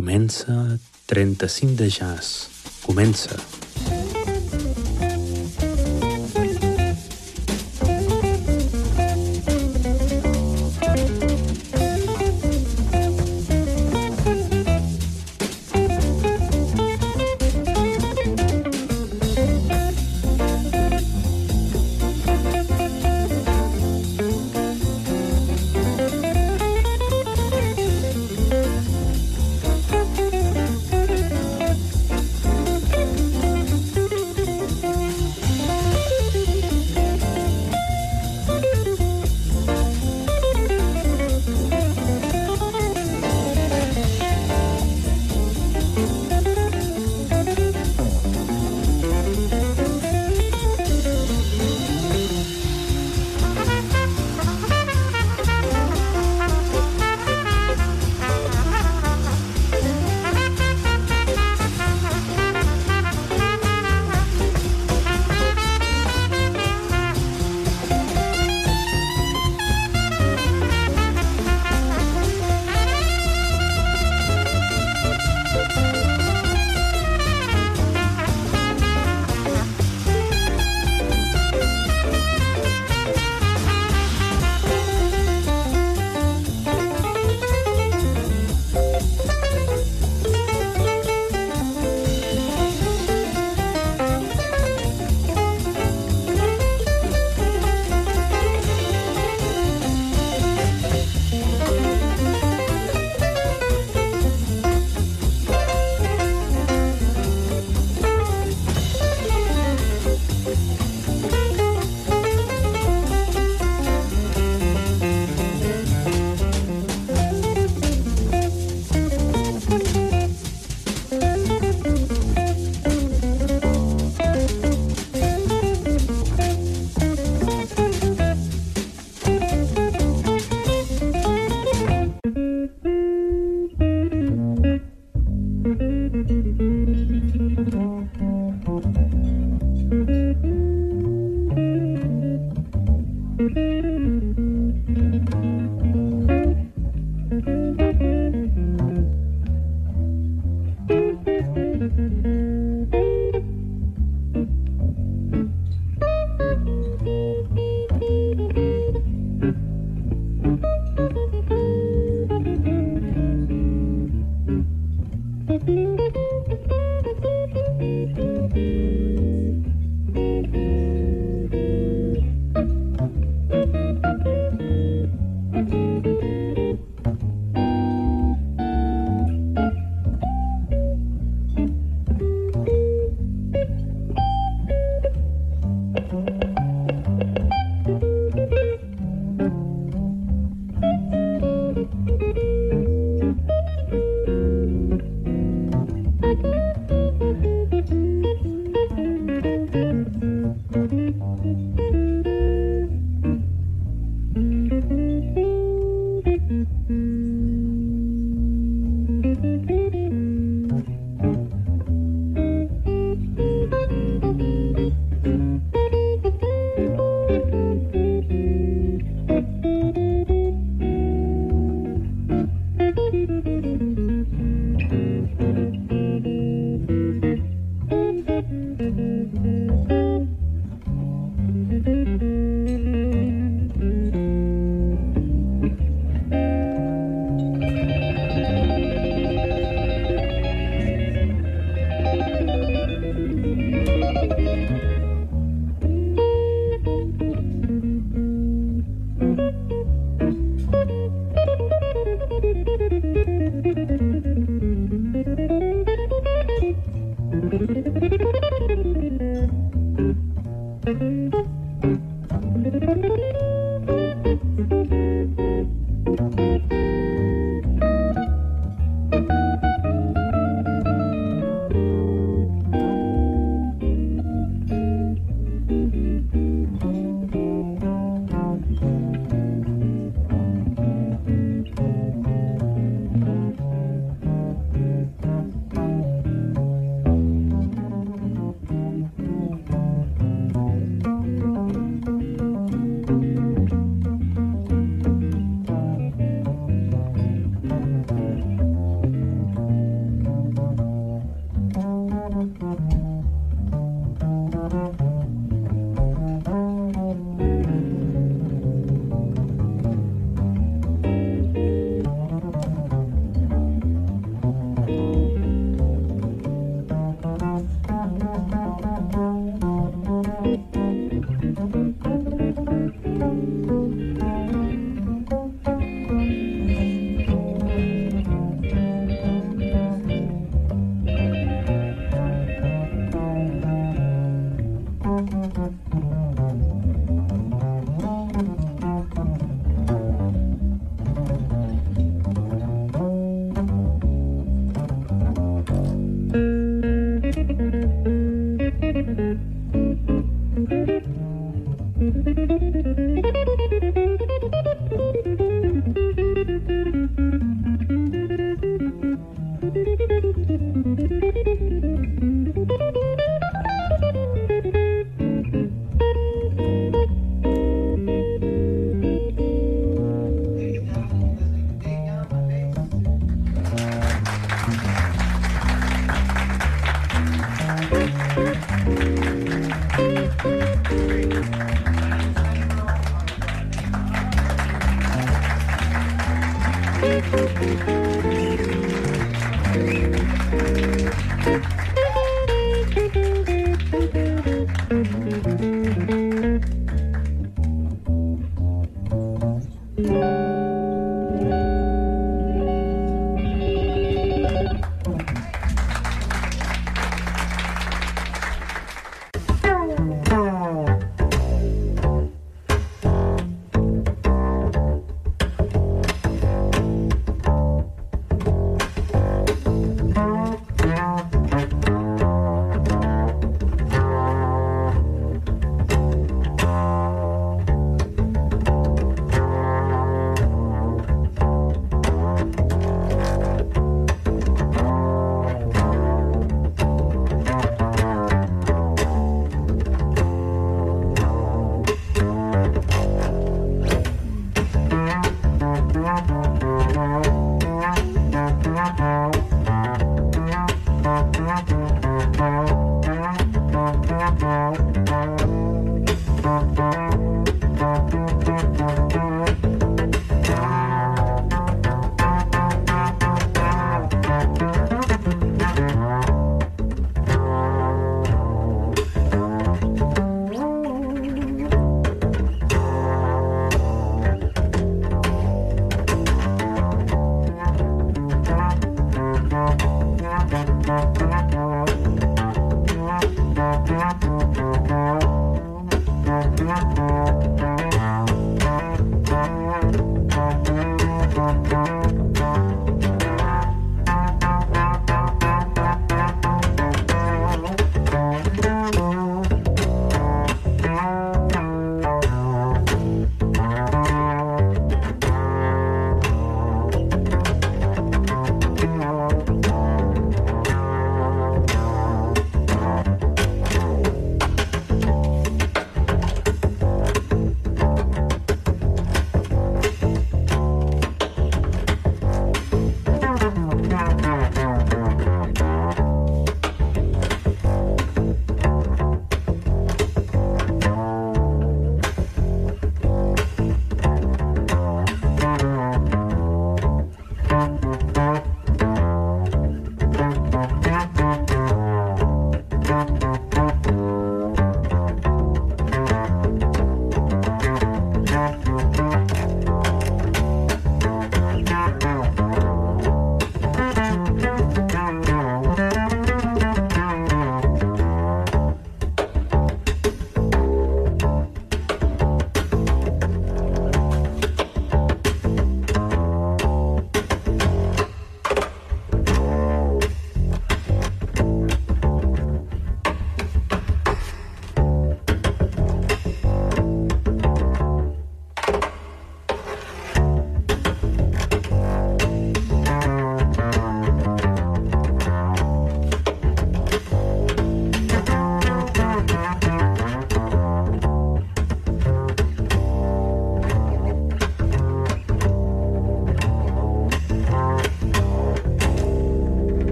Comença 35 de jazz. Comença.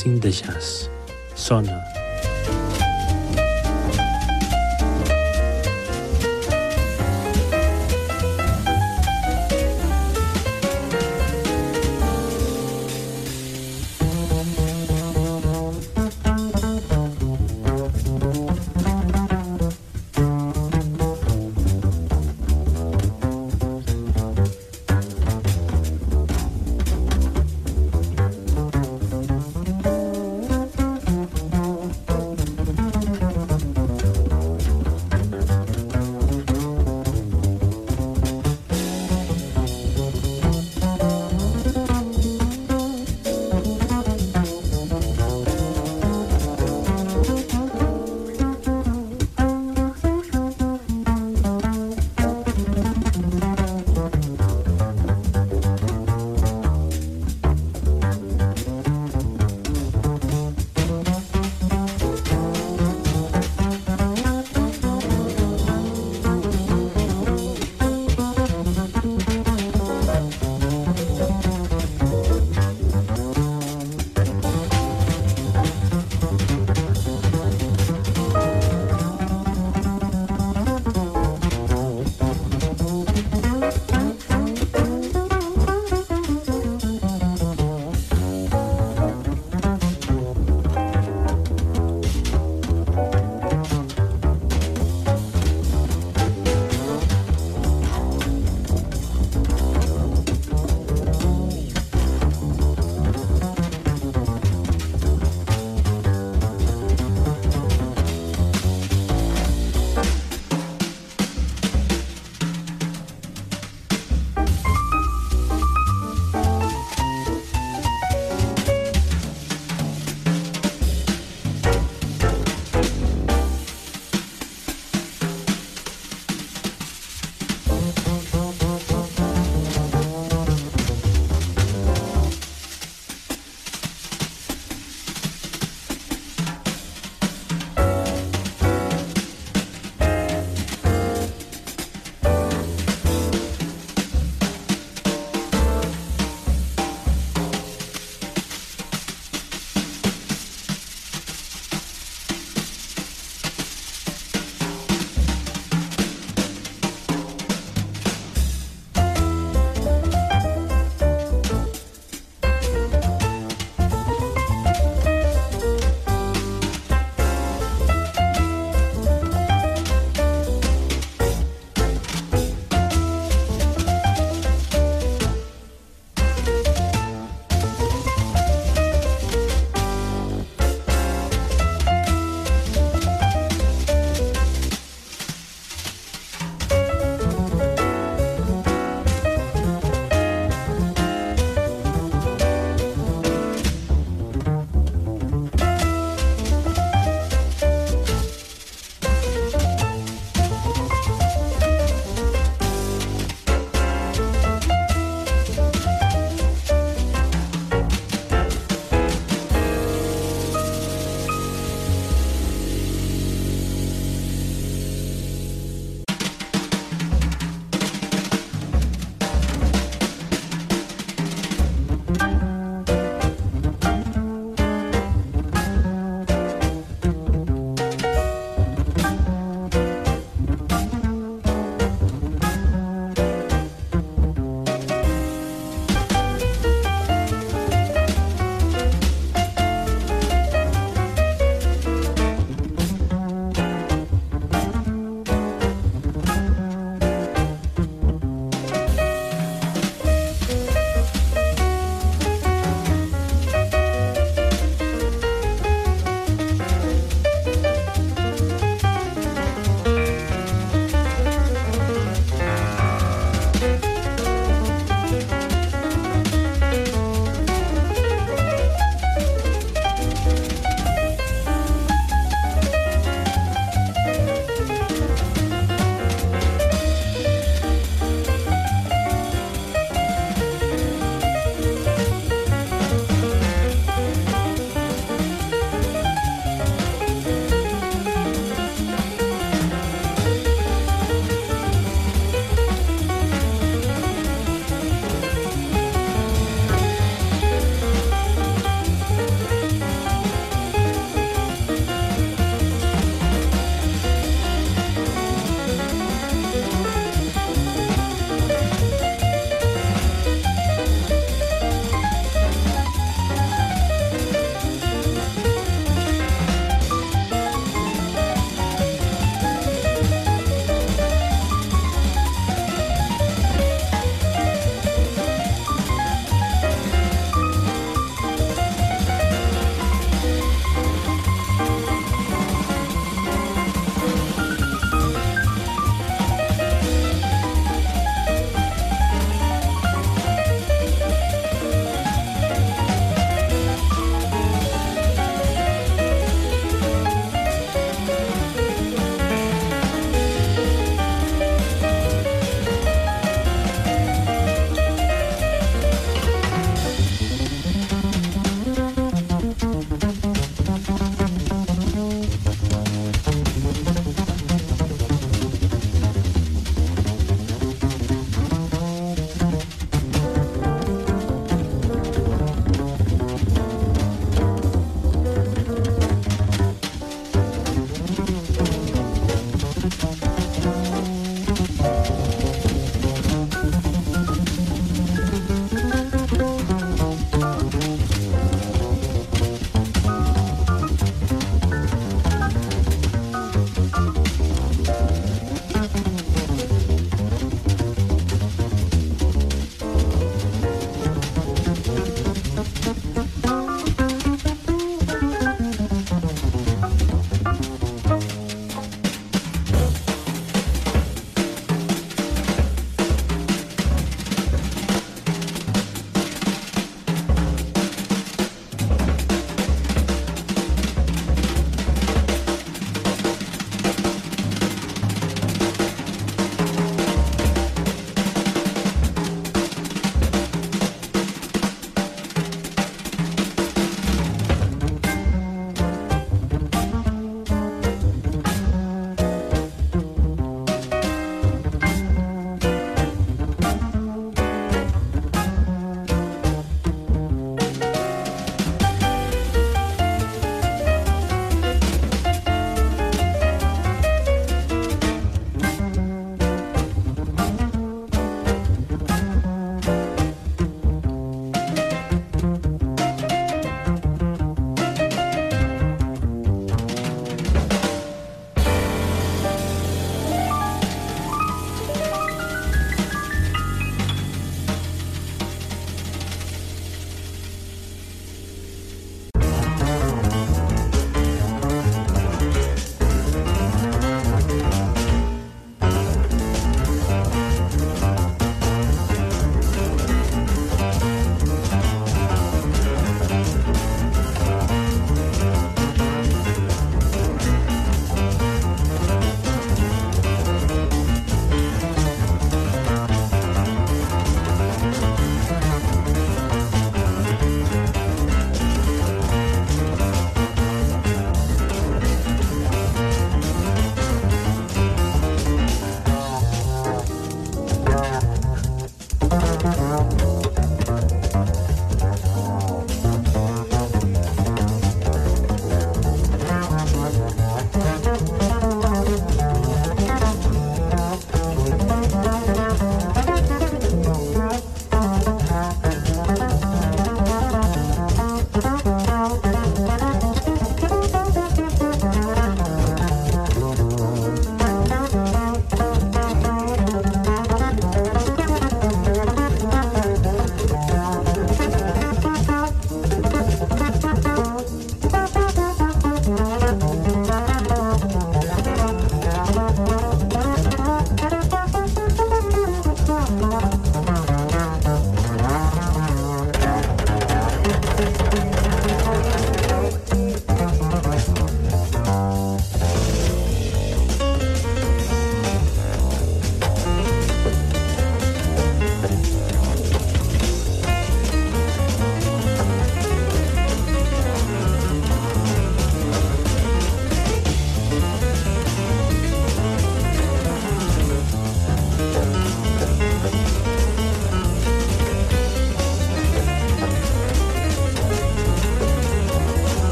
35 de jazz. Sona.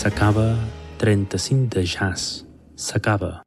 S'acaba 35 de jazz. S'acaba.